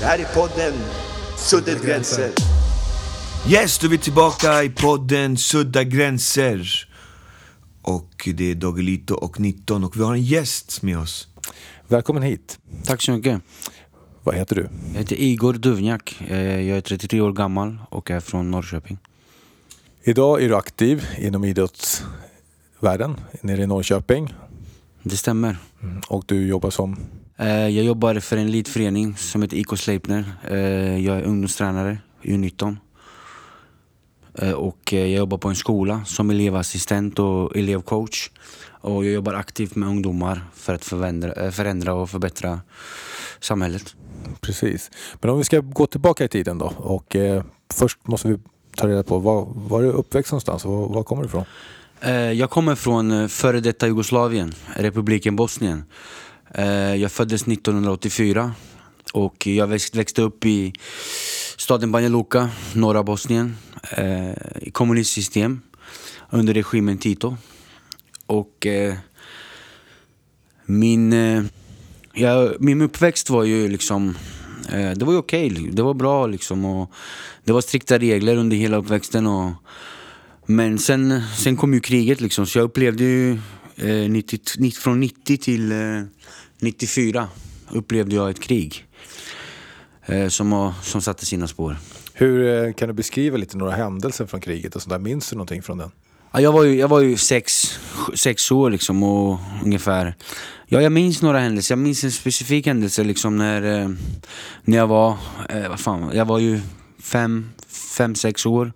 Det här är podden Suddet gränser. Yes, då är vi tillbaka i podden Sudda gränser. Och det är Doggelito och 19 och vi har en gäst med oss. Välkommen hit. Tack så mycket. Vad heter du? Jag heter Igor Duvnjak. Eh, Jag är 33 år gammal och är från Norrköping. Idag är du aktiv inom idrottsvärlden nere i Norrköping Det stämmer. och du jobbar som Jag jobbar för en elitförening som heter IK Sleipner. Eh, Jag är ungdomstränare i U19. Eh, Och eh, jag jobbar på en skola som elevassistent och elevcoach. Och jag jobbar aktivt med ungdomar för att förändra, eh, förändra och förbättra samhället. Precis. Men om vi ska gå tillbaka i tiden då och eh, först måste vi ta reda på var, var du uppväxt någonstans och var, var kommer du ifrån? Eh, Jag kommer från eh, före detta Jugoslavien, republiken Bosnien. Eh, jag föddes 1984 och jag växte upp i staden Banja Luka, norra Bosnien, i i kommunistsystem under regimen Tito. Och eh, min, ja, min uppväxt var ju liksom, det var ju okej, det var bra liksom. Och det var strikta regler under hela uppväxten. Och, men sen, sen kom ju kriget liksom, så jag upplevde ju eh, 90, från 90 till eh, 94 upplevde jag ett krig. Eh, som, som satte sina spår. Hur eh, kan du beskriva lite några händelser från kriget och sånt där? Minns du någonting från den? Ja, jag var ju, jag var ju sex, sex år liksom och ungefär. Ja, jag minns några händelser. Jag minns en specifik händelse liksom när, eh, när jag var, eh, vad fan, jag var ju fem, fem sex år.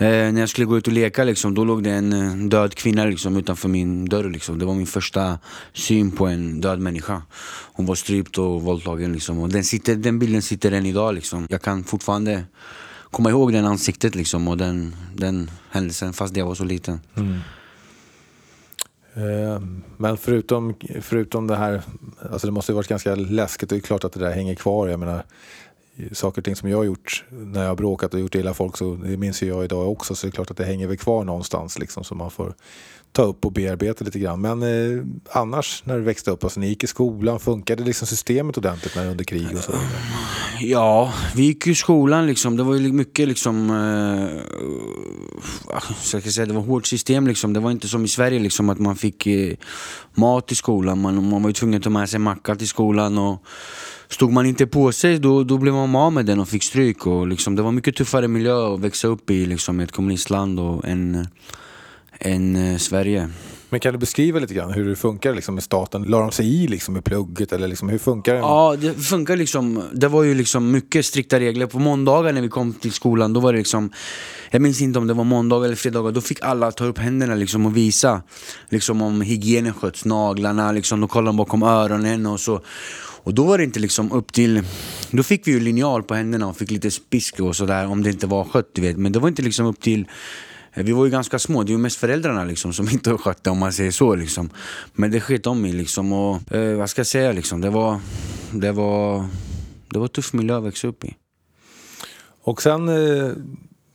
Eh, när jag skulle gå ut och leka liksom, då låg det en eh, död kvinna liksom, utanför min dörr. Liksom. Det var min första syn på en död människa. Hon var strypt och våldtagen. Liksom. Och den, sitter, den bilden sitter än idag. Liksom. Jag kan fortfarande komma ihåg den ansiktet liksom, och den, den händelsen fast jag var så liten. Mm. Eh, Men förutom, förutom det här, alltså det måste ju varit ganska läskigt. Det är klart att det där hänger kvar. Jag menar, saker och ting som jag har gjort när jag har bråkat och gjort illa folk så det minns ju jag idag också. Så det är klart att det hänger väl kvar någonstans liksom så man får ta upp och bearbeta lite grann. Men eh, annars när du växte upp, alltså ni gick i skolan, funkade liksom systemet ordentligt när under krig och så? Ja, vi gick ju i skolan liksom. Det var ju mycket liksom... Eh, så jag kan säga, det var hårt system liksom. Det var inte som i Sverige liksom att man fick eh, mat i skolan. Man, man var ju tvungen att ta med sig macka till skolan. Och stod man inte på sig då, då blev man av med den och fick stryk. Och liksom, det var mycket tuffare miljö att växa upp i liksom, ett kommunistland och än, än eh, Sverige. Men kan du beskriva lite grann hur det funkar liksom med staten? La de sig i liksom med plugget eller liksom, hur funkar det? Ja, det funkar liksom. Det var ju liksom mycket strikta regler. På måndagar när vi kom till skolan, då var det liksom Jag minns inte om det var måndag eller fredagar, då fick alla ta upp händerna liksom och visa liksom om hygienen sköts, naglarna, liksom, då kollade de bakom öronen och så och då var det inte liksom upp till Då fick vi ju linjal på händerna och fick lite spisk och sådär om det inte var skött du vet Men det var inte liksom upp till vi var ju ganska små, det är ju mest föräldrarna liksom som inte skötte om man säger så liksom. Men det sket om i liksom och eh, vad ska jag säga liksom, det var, det var, det var tuff miljö att växa upp i. Och sen, eh,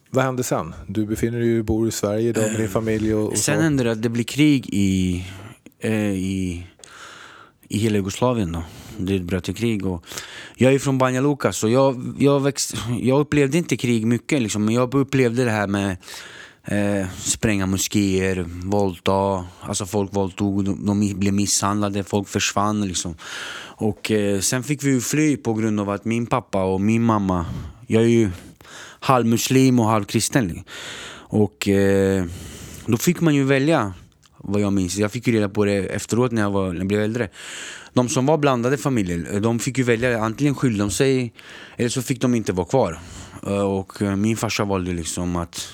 vad hände sen? Du befinner dig ju, bor i Sverige idag med din familj och, och Sen så. hände det att det blev krig i, eh, i, i hela Jugoslavien då. Det bröt krig och jag är från Banja Luka så jag, jag, växt, jag upplevde inte krig mycket liksom, men jag upplevde det här med eh, spränga moskéer, våldta, alltså folk våldtog, de, de blev misshandlade, folk försvann liksom. Och eh, sen fick vi ju fly på grund av att min pappa och min mamma, jag är ju halvmuslim och halvkristen. Och eh, då fick man ju välja vad jag minns. Jag fick ju reda på det efteråt när jag, var, när jag blev äldre. De som var blandade familjer, de fick ju välja, antingen skilde de sig eller så fick de inte vara kvar. Eh, och eh, min farsa valde liksom att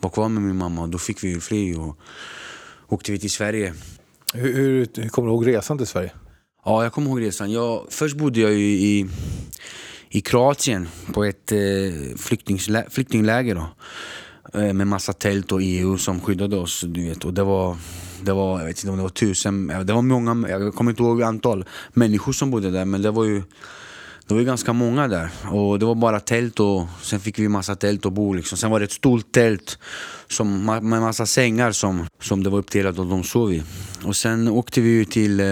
vara kvar med min mamma och då fick vi ju fly och åkte vi till Sverige. Hur, hur, hur kommer du ihåg resan till Sverige? Ja, jag kommer ihåg resan. Jag, först bodde jag i, i Kroatien på ett eh, flyktingläger. Då. Eh, med massa tält och EU som skyddade oss. Du vet. Och det var, det var, jag vet inte om det var tusen, det var många, jag kommer inte ihåg antal människor som bodde där. Men det var ju det var ju ganska många där. Och det var bara tält och sen fick vi massa tält och bo liksom. Sen var det ett stort tält som, med massa sängar som, som det var uppdelat och de sov i. Och sen åkte vi ju till, eh,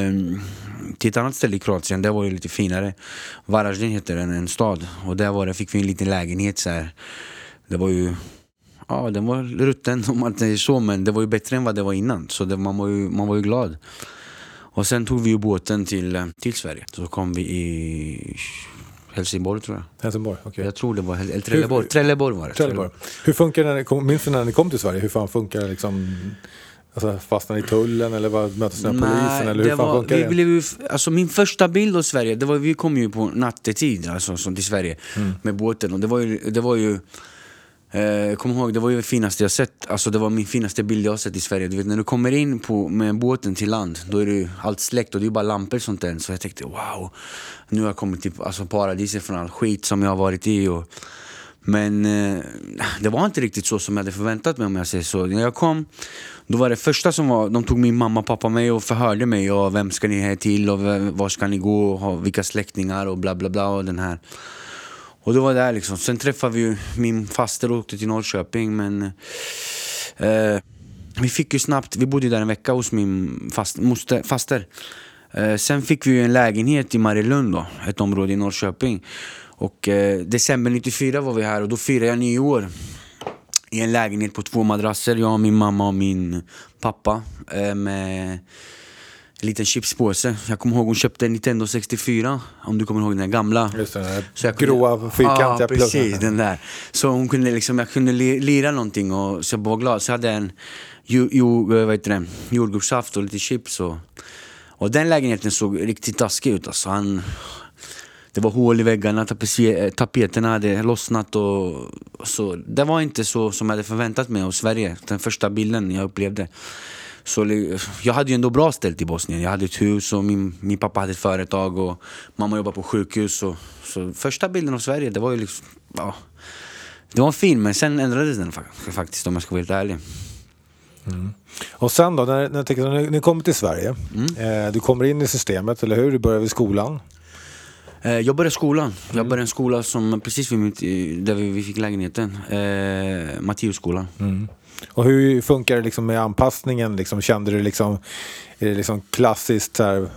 till ett annat ställe i Kroatien, det var ju lite finare. Varaždin heter den, en stad. Och där var det, fick vi en liten lägenhet så här. Det var ju Ja, den var rutten om man säger så, men det var ju bättre än vad det var innan. Så det, man, var ju, man var ju glad. Och sen tog vi ju båten till, till Sverige. Så kom vi i Helsingborg tror jag. Helsingborg, okej. Jag tror det var, eller Trelleborg. Trelleborg var det. Trelleborg. Hur funkar det, när ni kom, minns du när ni kom till Sverige? Hur fan funkar det liksom? Alltså fastnade i tullen eller vad, möttes ni av polisen? Eller hur fan var, funkar vi det? blev, alltså min första bild av Sverige, det var, vi kom ju på nattetid alltså, som till Sverige Mm. med båten. Och det var ju, det var ju eh, kom ihåg, det var ju det finaste jag sett. Alltså det var min finaste bild jag har sett i Sverige. Du vet när du kommer in på, med båten till land, då är det allt släckt och det är ju bara lampor och sånt där. Så jag tänkte wow, nu har jag kommit till alltså, paradiset från all skit som jag har varit i. Och, men eh, det var inte riktigt så som jag hade förväntat mig om jag säger så. När jag kom, då var det första som var, de tog min mamma och pappa med och förhörde mig. Och vem ska ni här till och v- var ska ni gå och vilka släktingar och bla bla bla och den här. Och det var där liksom. Sen träffade vi ju min faster och åkte till Norrköping men eh, vi fick ju snabbt, vi bodde ju där en vecka hos min fast, moster, faster. Eh, sen fick vi ju en lägenhet i Marielund då, ett område i Norrköping. Och eh, december 94 var vi här och då firade jag nyår i en lägenhet på två madrasser, jag, min mamma och min pappa. Eh, med en liten chipspåse. Jag kommer ihåg hon köpte en Nintendo 64, om du kommer ihåg den där gamla. Just den här Så jag kunde- gråa fyrkantiga Ja, precis. Den där. Så hon kunde liksom, jag kunde li- lira någonting och så jag var glad. Så jag hade en ju, ju, vad heter det, jordgubbssaft och lite chips. Och, och den lägenheten såg riktigt taskig ut. Alltså han, det var hål i väggarna, tapetser- tapeterna hade lossnat. Och, och så. Det var inte så som jag hade förväntat mig av Sverige. Den första bilden jag upplevde. Så jag hade ju ändå bra ställt i Bosnien. Jag hade ett hus och min, min pappa hade ett företag och mamma jobbade på sjukhus. Och, så första bilden av Sverige, det var ju liksom... Ja, det var fin, men sen ändrades den fa- faktiskt om jag ska vara helt ärlig. Och sen då, när, när, tänker, när ni kommer till Sverige. Mm. Eh, du kommer in i systemet, eller hur? Du börjar vid skolan. Eh, jag började skolan. Jag började en skola som precis vid mitt, där vi fick lägenheten. Eh, Matteusskolan. Och hur funkar det liksom med anpassningen? Liksom, kände du liksom, är det liksom klassiskt så här,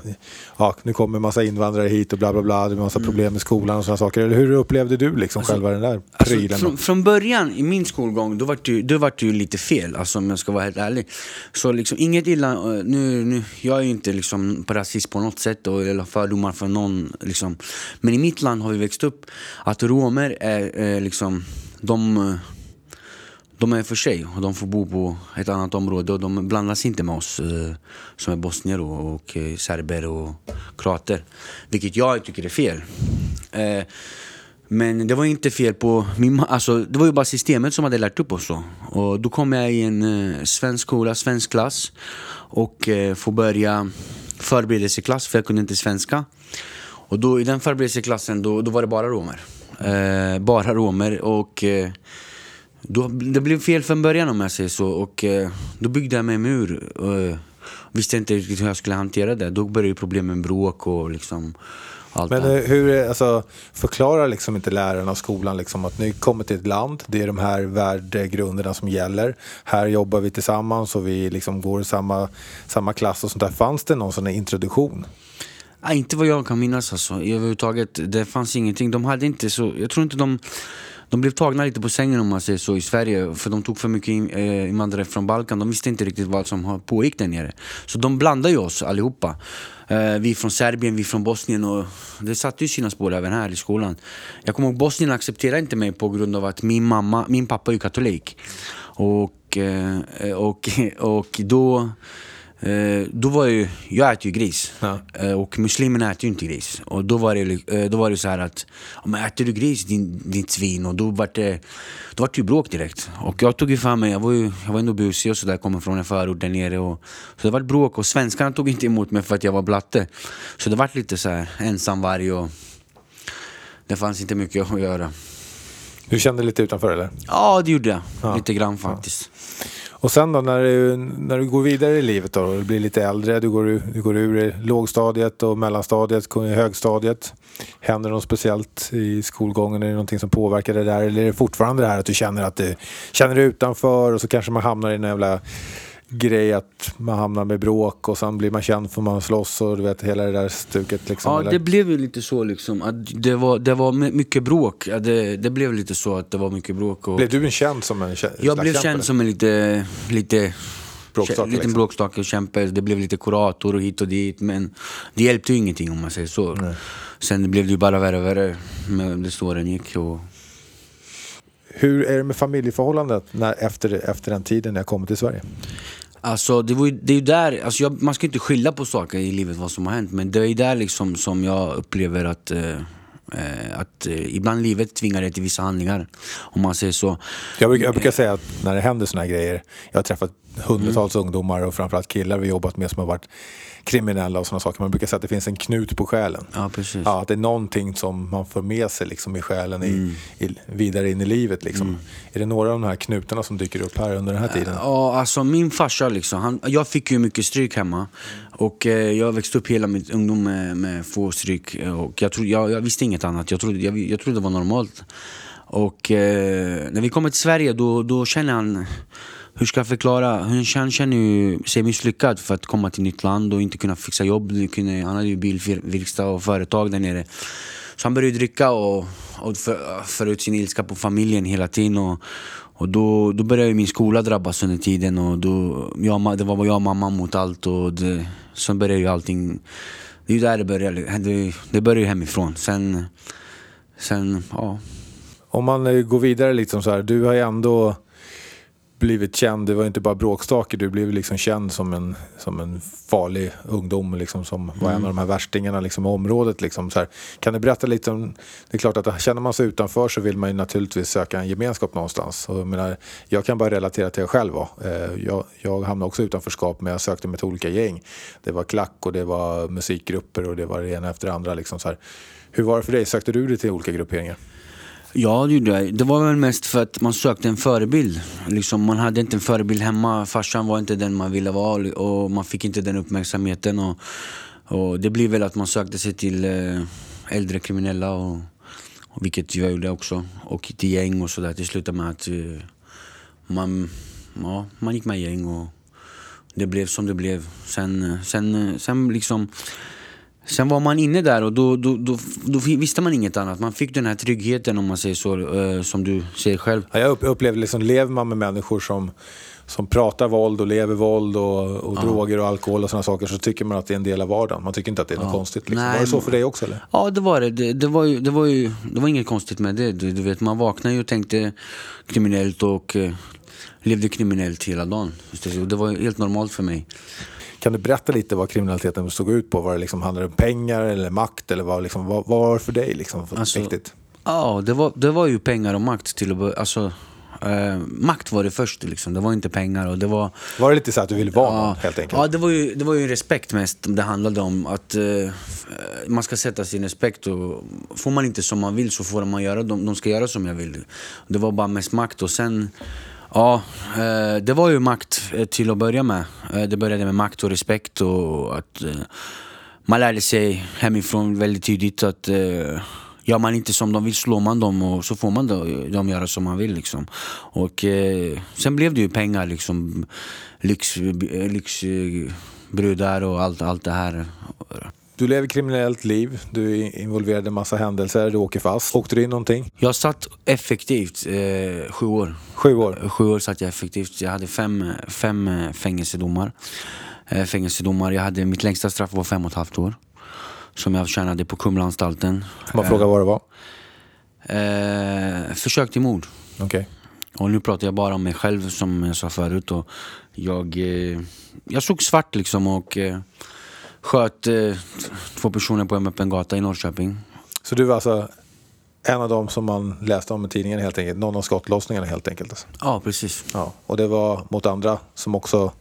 ja, nu kommer massa invandrare hit och bla bla bla, det är massa problem med skolan och sådana saker. Eller hur upplevde du liksom själva den där Alltså, prylen? från, från början i min skolgång, då var det, ju- då var det ju lite fel, alltså, om jag ska vara helt ärlig. Så liksom, inget illa, eh, nu, nu, jag är ju inte liksom på rasism på något sätt och, eller fördomar för någon. Liksom. Men i mitt land har vi växt upp att romer är eh, liksom, de, eh, de är för sig och de får bo på ett annat område och de blandas inte med oss eh, som är bosnier och, och eh, serber och kroater. Vilket jag tycker är fel. Eh, men det var inte fel på min alltså, Det var ju bara systemet som hade lärt upp oss så. Och då kom jag i en eh, svensk skola, svensk klass och eh, får börja förberedelseklass för jag kunde inte svenska. Och då i den förberedelseklassen då, då var det bara romer. Eh, bara romer och eh, då, det blev fel från början om jag säger så. Och eh, då byggde jag mig en mur. Eh, visste inte riktigt hur jag skulle hantera det. Då började ju problemen med bråk och liksom allt Men det här. eh, hur, är- alltså, förklarar liksom inte lärarna och skolan liksom att ni kommer till ett land, det är de här värdegrunderna som gäller. Här jobbar vi tillsammans och vi liksom går i samma, samma klass och sånt där. Fanns det någon sån här introduktion? Nej, inte vad jag kan minnas alltså. Överhuvudtaget. Det fanns ingenting. De hade inte så... Jag tror inte de... De blev tagna lite på sängen om man säger så i Sverige. För de tog för mycket in- eh, invandrare från Balkan. De visste inte riktigt vad som pågick där nere. Så de blandade ju oss allihopa. Eh, vi från Serbien, vi från Bosnien. Och det satte ju sina spår även här i skolan. Jag kommer ihåg Bosnien accepterade inte mig på grund av att min mamma, min pappa är ju katolik. Och, eh, och, och då... Eh, då var ju, jag äter ju gris Ja. Eh, och muslimerna äter ju inte gris. Och då var det, eh, då var det så här att, "Ja, men äter du gris din, ditt svin? Och då var det, då var det ju bråk direkt. Och jag tog ju för mig, jag var ju jag var ändå busig och sådär, kommer från en förort där nere. Och, så det var bråk och svenskarna tog inte emot mig för att jag var blatte. Så det var lite så här ensamvarg och det fanns inte mycket att göra. Du kände lite utanför eller? Ja, det gjorde jag. Ja. Lite grann faktiskt. Och sen då när du, när du går vidare i livet då, och du blir lite äldre, du går, ur- du går ur lågstadiet och mellanstadiet, högstadiet. Händer något speciellt i skolgången? Är det någonting som påverkar det där? Eller är det fortfarande det här att du känner att du känner dig utanför och så kanske man hamnar i en jävla grej att man hamnar med bråk och sen blir man känd för man slåss och du vet hela det där stuket liksom? Ja, eller? det blev ju lite så liksom. Att det, var, det var my- mycket bråk. Ja, det, det blev lite så att det var mycket bråk. Och Blev du en känd som en kä- jag blev känd som en lite, lite Bråkstake, liten liksom. bråkstake, kämpe. Det blev lite kurator och hit och dit. Men det hjälpte ju ingenting om man säger så. Sen blev det ju bara värre och värre med det åren gick. Och, Hur är det med familjeförhållandet när, efter, efter den tiden när jag kom till Sverige? Alltså det, var ju, det är ju där, alltså jag, man ska inte skylla på saker i livet vad som har hänt men det är ju där liksom som jag upplever att, eh, eh, att eh, ibland livet tvingar dig till vissa handlingar. Om man säger så. Jag brukar, jag brukar säga att när det händer såna här grejer, jag har träffat hundratals Mm. ungdomar och framförallt killar vi jobbat med som har varit kriminella och sådana saker. Man brukar säga att det finns en knut på själen. Ja precis. Ja, att det är någonting som man får med sig liksom, i själen i, i, vidare in i livet. Liksom. Är det några av de här knutarna som dyker upp här under den här tiden? Ja, alltså min farsa liksom, han, jag fick ju mycket stryk hemma. Och eh, jag växte upp hela mitt ungdom med, med få stryk. Eh, och jag, tro, jag, jag visste inget annat, jag trodde, jag, jag trodde det var normalt. Och eh, när vi kommer till Sverige då, då känner han, hur ska jag förklara? Han känner ju sig misslyckad för att komma till nytt land och inte kunna fixa jobb. Han hade ju bilverkstad och företag där nere. Så han började dricka och, och föra för ut sin ilska på familjen hela tiden. Och, och då, då började min skola drabbas under tiden. Och då, jag, det var jag och mamma mot allt. Och det, sen börjar ju allting... Det är ju där det börjar. Det, det börjar ju hemifrån. Sen, sen ja. Om man eh, går vidare liksom så här, du har ju ändå blivit känd, du var inte bara bråkstake, du blev liksom känd som en, som en farlig ungdom liksom, som var en av de här värstingarna liksom, i området. Liksom, så här. Kan du berätta lite om, det är klart att känner man sig utanför så vill man ju naturligtvis söka en gemenskap någonstans. Och jag, menar, jag kan bara relatera till det själv. Va? Eh, Jag, jag hamnade också i utanförskap men jag sökte mig till olika gäng. Det var klack och det var musikgrupper och det var det ena efter det andra. Liksom, så här. Hur var det för dig? Sökte du dig till olika grupperingar? Ja, det gjorde jag. Det var väl mest för att man sökte en förebild. Liksom, man hade inte en förebild hemma. Farsan var inte den man ville vara och man fick inte den uppmärksamheten. Och, och det blev väl att man sökte sig till eh, äldre kriminella, och, och vilket jag gjorde också. Och till gäng och sådär. Det slutade med att eh, man, ja, man gick med i gäng och det blev som det blev. Sen, eh, sen, sen liksom... Sen var man inne där och då, då, då, då visste man inget annat. Man fick den här tryggheten om man säger så, eh, som du säger själv. Ja, jag upp- upplever liksom, lever man med människor som, som pratar våld och lever våld och, och droger och alkohol och sådana saker så tycker man att det är en del av vardagen. Man tycker inte att det är något konstigt. Liksom. Nej, var det så för dig också eller? Ja, det var det. Det, det, var, ju, det, var, ju, det var inget konstigt med det. Du, du vet, man vaknade ju och tänkte kriminellt och eh, levde kriminellt hela dagen. Det var helt normalt för mig. Kan du berätta lite vad kriminaliteten såg ut på? Var det liksom, handlade det om pengar eller makt? Eller vad, liksom, vad, vad var det för dig liksom, för Alltså, viktigt? Ja, det var, det var ju pengar och makt till att börja. Alltså, eh, makt var det först liksom. Det var inte pengar och det var... Var det lite så att du ville vara någon Ja, helt enkelt? ja det, var ju, det var ju respekt mest det handlade om. Att eh, Man ska sätta sin respekt och får man inte som man vill så får man göra, de, de ska göra som jag vill. Det var bara mest makt och sen Ja, eh, det var ju makt eh, till att börja med. Eh, det började med makt och respekt och att man lärde sig hemifrån väldigt tidigt att gör man inte som de vill slår man dem och så får man dem göra som man vill. Liksom. Och sen blev det ju pengar, liksom, lyx, lyx och allt, allt det här. Du lever kriminellt liv, du är involverad i en massa händelser, du åker fast. Åkte du in någonting? Jag satt effektivt eh, sju år. Sju år? Sju år satt jag effektivt. Jag hade fem, fem eh, fängelsedomar. Eh, fängelsedomar. Jag hade, mitt längsta straff var fem och ett halvt år. Som jag tjänade på Kumlaanstalten. Får man fråga vad det var? Eh, försök till mord. Okej. Och nu pratar jag bara om mig själv som jag sa förut. Och jag, eh, jag såg svart liksom och eh, sköt eh, två personer på en öppen gata i Norrköping. Så du var alltså en av dem som man läste om i tidningen helt enkelt? Någon av skottlossningarna helt enkelt? Alltså. Ja, precis. Ja. Och det var mot andra som också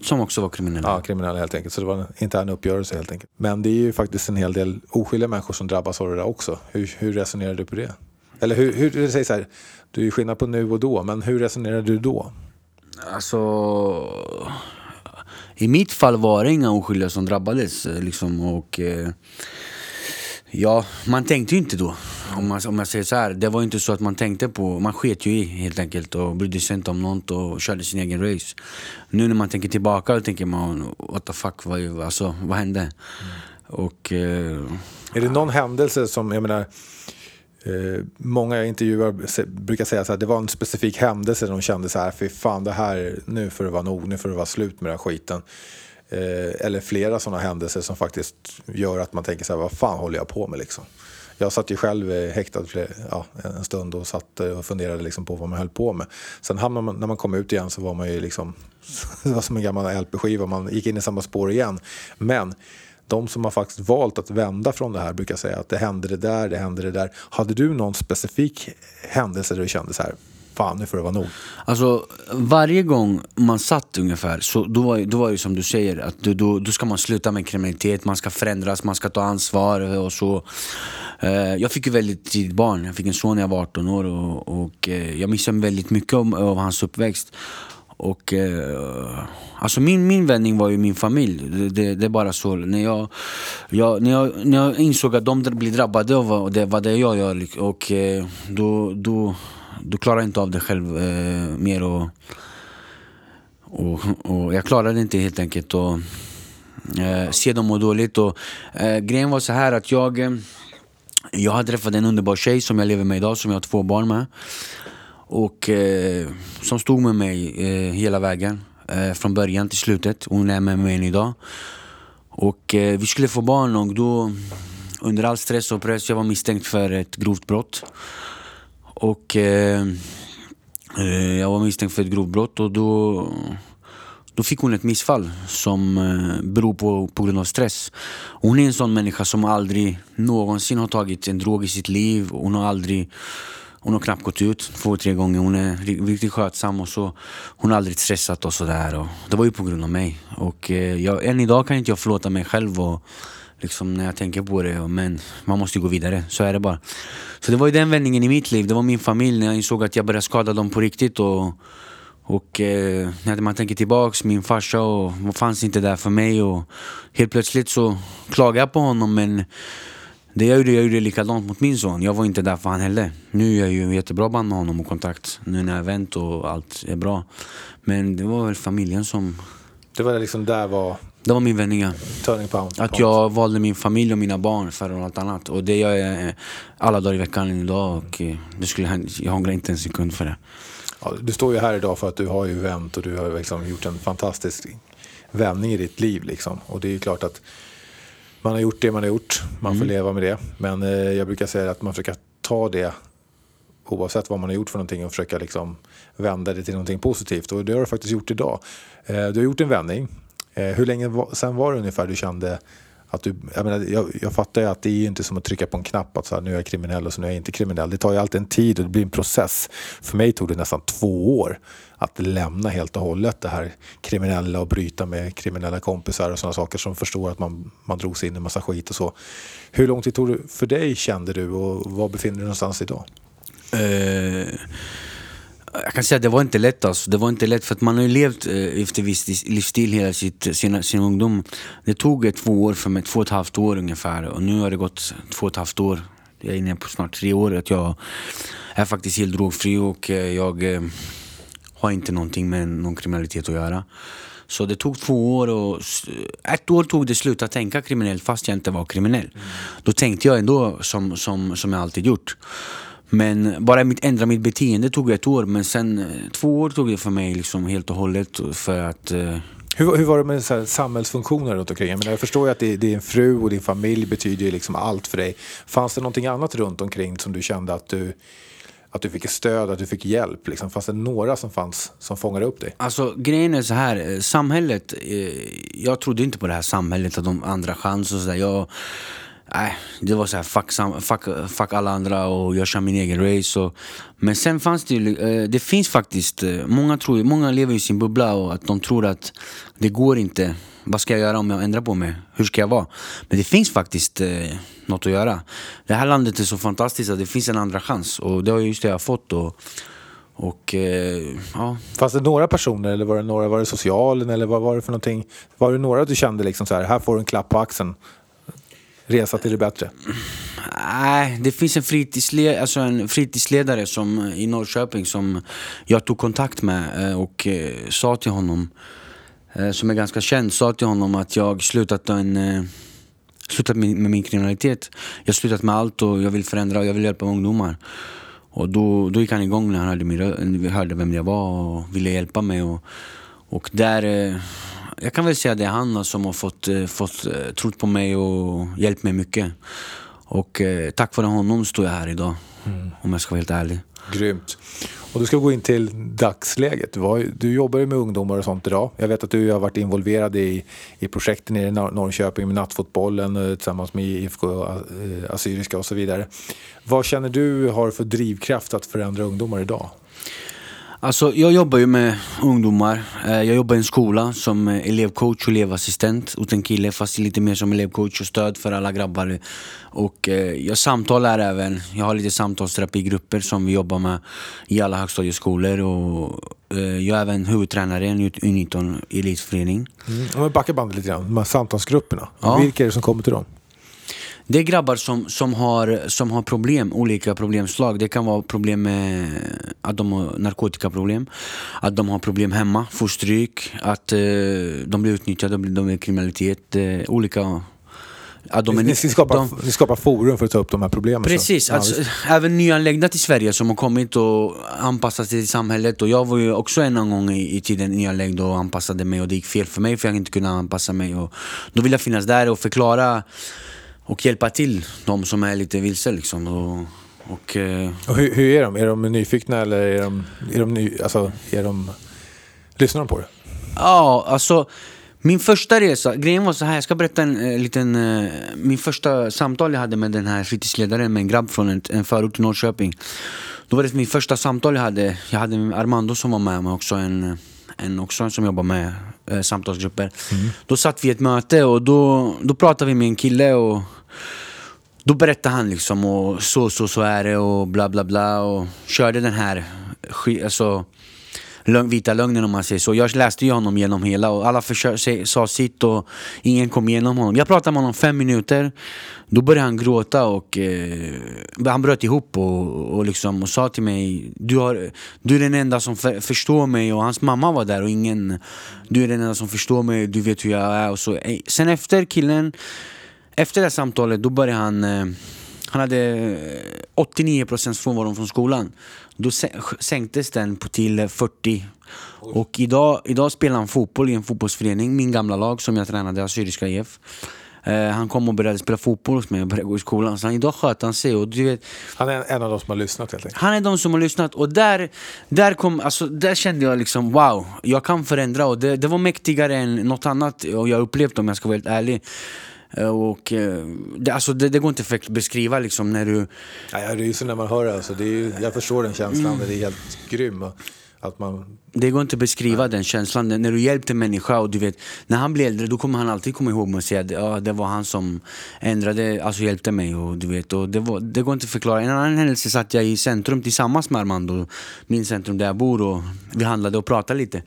Som också var kriminella. Ja, kriminella helt enkelt. Så det var en intern uppgörelse helt enkelt. Men det är ju faktiskt en hel del oskyldiga människor som drabbas av det där också. Hur, hur resonerar du på det? Eller hur, hur du säger så här, du är ju skillnad på nu och då, men hur resonerar du då? Alltså... I mitt fall var det inga oskyldiga som drabbades. eh, Liksom, och, eh, ja, man tänkte ju inte då. om, man, om jag säger så här, det var inte så att man tänkte på, man sket ju i helt enkelt och brydde sig inte om något och körde sin egen race. Nu när man tänker tillbaka då tänker man, what the fuck, vad, alltså, vad hände? Mm. Och... Eh, är det någon händelse som, jag menar, Eh, många jag intervjuar brukar säga så här, det var en specifik händelse där de kände så här, fy fan det här, nu får det vara nog, nu får det vara slut med den här skiten. Eh, eller flera sådana händelser som faktiskt gör att man tänker så här, vad fan håller jag på med liksom? Jag satt ju själv eh, häktad ja, en stund och satt eh, och funderade liksom på vad man höll på med. Sen man, när man kom ut igen så var man ju liksom, det var som en gammal LP-skiva, man gick in i samma spår igen. Men de som har faktiskt valt att vända från det här brukar säga att det hände det där, det hände det där. Hade du någon specifik händelse där du kände så här, fan nu får det vara nog? Alltså varje gång man satt ungefär, så då var, då var det som du säger, att då, då ska man sluta med kriminalitet, man ska förändras, man ska ta ansvar och så. Eh, jag fick ju väldigt tidigt barn, jag fick en son när jag var 18 år och, och eh, jag missade väldigt mycket av, av hans uppväxt. Och eh, alltså min, min vändning var ju min familj. Det, det, det är bara så. När jag, jag, när, jag, när jag insåg att de blir drabbade av det, vad det jag gör och eh, då, då, då klarar jag inte av det själv eh, mer. Och, och, och jag klarade inte helt enkelt att eh, se dem må dåligt. Och, eh, grejen var så här att jag, eh, jag hade träffat en underbar tjej som jag lever med idag, som jag har två barn med. Och eh, som stod med mig eh, hela vägen. Eh, från början till slutet. Hon är med mig än idag. Och eh, vi skulle få barn och då under all stress och press, jag var misstänkt för ett grovt brott. Och eh, eh jag var misstänkt för ett grovt brott och då då fick hon ett missfall som eh, beror på, på grund av stress. Hon är en sån människa som aldrig någonsin har tagit en drog i sitt liv. Hon har aldrig hon har knappt gått ut två, tre gånger. Hon är riktigt skötsam och så. Hon har aldrig stressat och sådär. Det var ju på grund av mig. Och eh, jag, än idag kan inte jag förlåta mig själv och liksom när jag tänker på det. Men man måste ju gå vidare, så är det bara. Så det var ju den vändningen i mitt liv. Det var min familj när jag insåg att jag började skada dem på riktigt. Och, och eh, när man tänker tillbaks, min farsa och, fanns inte där för mig. Och helt plötsligt så klagade jag på honom men det jag gjorde, jag gjorde likadant mot min son. Jag var inte där för han heller. Nu är jag ju jättebra band med honom och kontakt. Nu när jag vänt och allt är bra. Men det var väl familjen som... Det var liksom där var... Det var min vändning ja. Turning pound. Att jag valde min familj och mina barn före allt annat. Och det gör jag alla dagar i veckan idag. Och eh, det skulle, jag ångrar inte en sekund för det. Ja, du står ju här idag för att du har ju vänt och du har liksom gjort en fantastisk vändning i ditt liv. Liksom. Och det är ju klart att man har gjort det man har gjort, man får mm. leva med det. Men eh, jag brukar säga att man försöker ta det oavsett vad man har gjort för någonting och försöka liksom vända det till någonting positivt. Och det har du faktiskt gjort idag. Eh, du har gjort en vändning. Eh, hur länge sen var det ungefär du kände att du, jag, menar, jag, jag fattar ju att det är inte som att trycka på en knapp att så här, nu är jag kriminell och så nu är jag inte kriminell. Det tar ju alltid en tid och det blir en process. För mig tog det nästan två år att lämna helt och hållet det här kriminella och bryta med kriminella kompisar och sådana saker som förstår att man, man drog sig in i massa skit och så. Hur lång tid tog det för dig kände du och var befinner du dig någonstans idag? Uh jag kan säga att det var inte lätt alltså. Det var inte lätt för att man har ju levt eh, efter viss livsstil hela sitt, sin, sin ungdom. Det tog två år för mig, två och ett halvt år ungefär. Och nu har det gått två och ett halvt år. Jag är inne på snart tre år. Att jag är faktiskt helt drogfri och eh, jag eh, har inte någonting med någon kriminalitet att göra. Så det tog två år och ett år tog det slut att tänka kriminellt fast jag inte var kriminell. Mm. Då tänkte jag ändå som, som, som jag alltid gjort. Men bara mitt, ändra mitt beteende tog ett år, men sen eh, två år tog det för mig liksom helt och hållet för att eh... hur, hur var det med så samhällsfunktioner runt omkring? Jag, menar, jag förstår ju att det, din fru och din familj betyder liksom allt för dig. Fanns det någonting annat runt omkring som du kände att du att du fick stöd, att du fick hjälp? Liksom? Fanns det några som, fanns, som fångade upp dig? Alltså grejen är så här, eh, samhället, eh, jag trodde inte på det här samhället, att de andra chans och sådär. Nej, det var såhär, fuck, fuck, fuck alla andra och jag kör min egen race. Och, men sen fanns det ju, eh, det finns faktiskt, eh, många, tror, många lever i sin bubbla och att de tror att det går inte. Vad ska jag göra om jag ändrar på mig? Hur ska jag vara? Men det finns faktiskt eh, något att göra. Det här landet är så fantastiskt att det finns en andra chans och det har just det jag har fått. Och, och, eh, ja. Fanns det några personer eller var det några, var det socialen eller vad var det för någonting? Var det några du kände liksom så här, här får du en klapp på axeln? Resa till det bättre? Nej, det finns en, fritidsled, alltså en fritidsledare som, i Norrköping som jag tog kontakt med eh, och eh, sa till honom, eh, som är ganska känd, sa till honom att jag slutat, en, slutat med, min kriminalitet. Jag har slutat med allt och jag vill förändra och jag vill hjälpa ungdomar. Och då, då gick han igång när han hörde, min, hörde vem jag var och ville hjälpa mig. Och, och där, eh, jag kan väl säga det är han som har fått, eh, fått eh, trott på mig och hjälpt mig mycket. Och tack vare honom står jag här idag. Om jag ska vara helt ärlig. Grymt. Och du ska gå in till dagsläget. Du, jobbar ju med ungdomar och sånt idag. Jag vet att du har varit involverad i, i projekten i Nor- Norrköping med nattfotbollen tillsammans med IFK Assyriska och så vidare. Vad känner du har för drivkraft att förändra ungdomar idag? Alltså, jag jobbar ju med ungdomar. Eh, Jag jobbar i en skola som eh, elevcoach och elevassistent åt en kille fast lite mer som elevcoach och stöd för alla grabbar. Och eh, jag samtalar även, jag har lite samtalsterapigrupper som vi jobbar med i alla högstadieskolor och jag är även huvudtränare i en U19 elitförening. Mm. Om vi backar bandet lite grann, de här samtalsgrupperna. Ja. Vilka är det som kommer till dem? Det är grabbar som, som, har, som har problem, olika problemslag. Det kan vara problem med att de har narkotikaproblem, att de har problem hemma, får stryk, att eh, de blir utnyttjade, de blir, kriminalitet, eh, olika... Att de är, ni, skapar, de- ni skapar forum för att ta upp de här problemen. Precis, Ja, alltså, visst. även nyanlända till Sverige som har kommit och anpassat sig till samhället. Och jag var ju också en gång i, i tiden nyanländ och anpassade mig och det gick fel för mig för jag inte kunde anpassa mig. Och då vill jag finnas där och förklara och hjälpa till de som är lite vilse liksom. Och, och, eh, Och hur, hur är de? Är de nyfikna eller är de, är de, ny, alltså, är de lyssnar de på det? Ja, alltså min första resa, grejen var så här, jag ska berätta en eh, liten, eh, min första samtal jag hade med den här fritidsledaren med en grabb från en, en förort i Norrköping. Då var det min första samtal jag hade, jag hade Armando som var med mig också, en, en också som jobbar med eh, samtalsgrupper. Då satt vi i ett möte och då, då pratade vi med en kille och då berättade han liksom och så, så, så är det och bla bla bla och körde den här alltså, lögn, vita lögnen om man säger så. Jag läste ju honom genom hela och alla försö- sa sitt och ingen kom igenom honom. Jag pratade med honom fem minuter, då började han gråta och eh, han bröt ihop och, och, liksom, och sa till mig du, har, du är den enda som för, förstår mig och hans mamma var där och ingen Du är den enda som förstår mig, du vet hur jag är och så. Sen efter killen efter det här samtalet då började han eh, Han hade eh, 89% frånvaro från skolan. Då sä- sänktes den på till eh, 40 Och idag, idag spelar han fotboll i en fotbollsförening Min gamla lag som jag tränade, Assyriska IF eh, Han kom och började spela fotboll hos mig och började gå i skolan. Så han, idag sköt han sig och du vet Han är en av de som har lyssnat helt enkelt. han är de som har lyssnat. Och där, där, kom, alltså, där kände jag liksom wow, jag kan förändra. Och det, det var mäktigare än något annat. Och jag upplevt om jag ska vara helt ärlig. Eh, Och, eh, det, alltså, det, det går inte att beskriva liksom när du... Ja, jag ryser när man hör det. Alltså. det är ju, jag förstår den känslan, det är helt grym. Att man, Det går inte att beskriva den känslan. När du hjälpte en människa och du vet, när han blir äldre då kommer han alltid komma ihåg mig och säga att ja, det var han som ändrade, alltså hjälpte mig och du vet, och det, var, det går inte att förklara. En annan händelse satt jag i centrum tillsammans med Armando, min centrum där jag bor och vi handlade och pratade lite.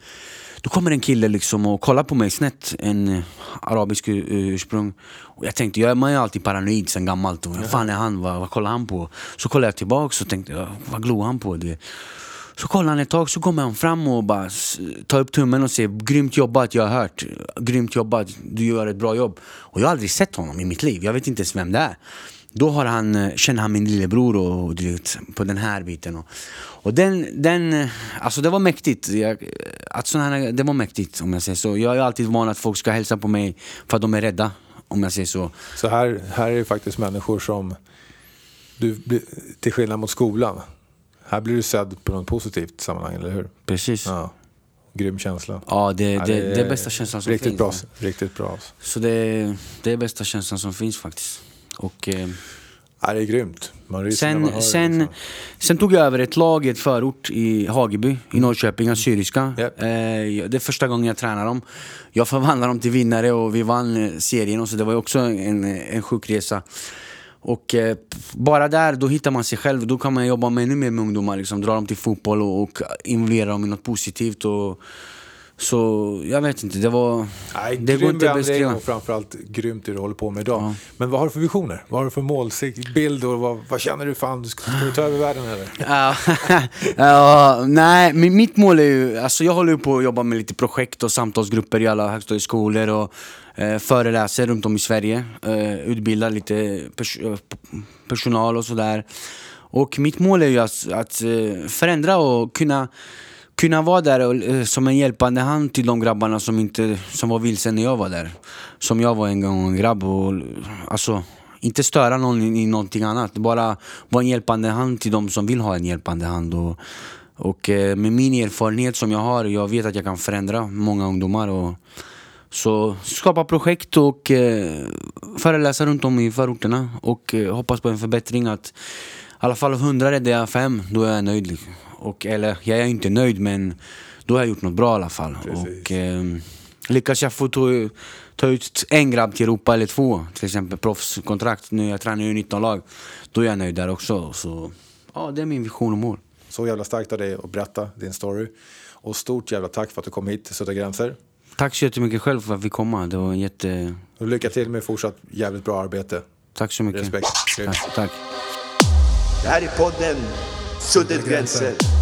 Då kommer en kille liksom och kollar på mig snett, en eh, arabisk eh, ursprung. Och jag tänkte, jag, man är alltid paranoid sen gammalt. Och, vad fan är han? Vad, vad kollar han på? Så kollade jag tillbaka och tänkte, vad glor han på? Det? Så kollar han ett tag, så kommer han fram och bara tar upp tummen och säger Grymt jobbat, jag har hört. Grymt jobbat, du gör ett bra jobb. Och jag har aldrig sett honom i mitt liv, jag vet inte ens vem det är. Då har han, eh, känner han min lillebror och du vet, på den här biten. Och, och den, den, eh, alltså det var mäktigt. Jag, att sån här, det var mäktigt om jag säger så. Jag är alltid van att folk ska hälsa på mig för att de är rädda. Om jag säger så. så här, här är det faktiskt människor som, du, till skillnad mot skolan, här blir du sedd på något positivt sammanhang, eller hur? Precis. Ja, Ja. Grym känsla. det, Ja, det, det är bästa känslan som riktigt finns. Bra, riktigt bra. Så det, det är bästa känslan som finns faktiskt. Och, eh, Ja, det är grymt. Sen, hör sen. Liksom. sen tog jag över ett lag i ett förort i Hageby i Norrköping, Assyriska. Japp. Eh, det är första gången jag tränar dem. Jag förvandlade dem till vinnare och vi vann eh, serien och så det var också en, en sjuk resa. Och eh, bara där, då hittar man sig själv. Då kan man jobba med ännu mer med ungdomar. Liksom, dra dem till fotboll och, och involvera dem i något positivt. Och Så jag vet inte, det var... Nej, det grym inte att beskriva. och framförallt grymt det du håller på med idag. Ja. Men vad har du för visioner? Vad har du för målbild och vad, vad känner du fan? Ska, ska du ta över världen eller? Ja, nej, mitt mål är ju, alltså jag håller ju på att jobba med lite projekt och samtalsgrupper i alla högstadieskolor och eh, föreläser runt om i Sverige. Eh, utbildar lite pers- eh, personal och sådär. Och mitt mål är ju att, att eh, förändra och kunna kunna vara där och, eh, som en hjälpande hand till de grabbarna som, inte, som var vilse när jag var där. Som jag var en gång en grabb och alltså inte störa någon i, i någonting annat. Bara vara en hjälpande hand till de som vill ha en hjälpande hand. Och, och eh, med min erfarenhet som jag har, jag vet att jag kan förändra många ungdomar. Och, så skapa projekt och eh, föreläsa runt om i förorterna och eh, hoppas på en förbättring. Att alla fall av 100 räddar jag fem, då är jag nöjd. liksom. Och, eller jag är inte nöjd men då har jag gjort något bra i alla fall. Och, eh, lyckas jag få ta, ta ut en grabb till Europa eller två, till exempel proffskontrakt, nu jag tränar ju 19-lag, då är jag nöjd där också. Så ja, det är min vision och mål. Så jävla starkt av dig att berätta din story. Och stort jävla tack för att du kom hit till Sudda Gränser. Tack så jättemycket själv för att vi fick komma. Det var en jätte... Och lycka till med fortsatt jävligt bra arbete. Tack så mycket. Respekt. Tack. tack. Det här är podden Suddet gränser.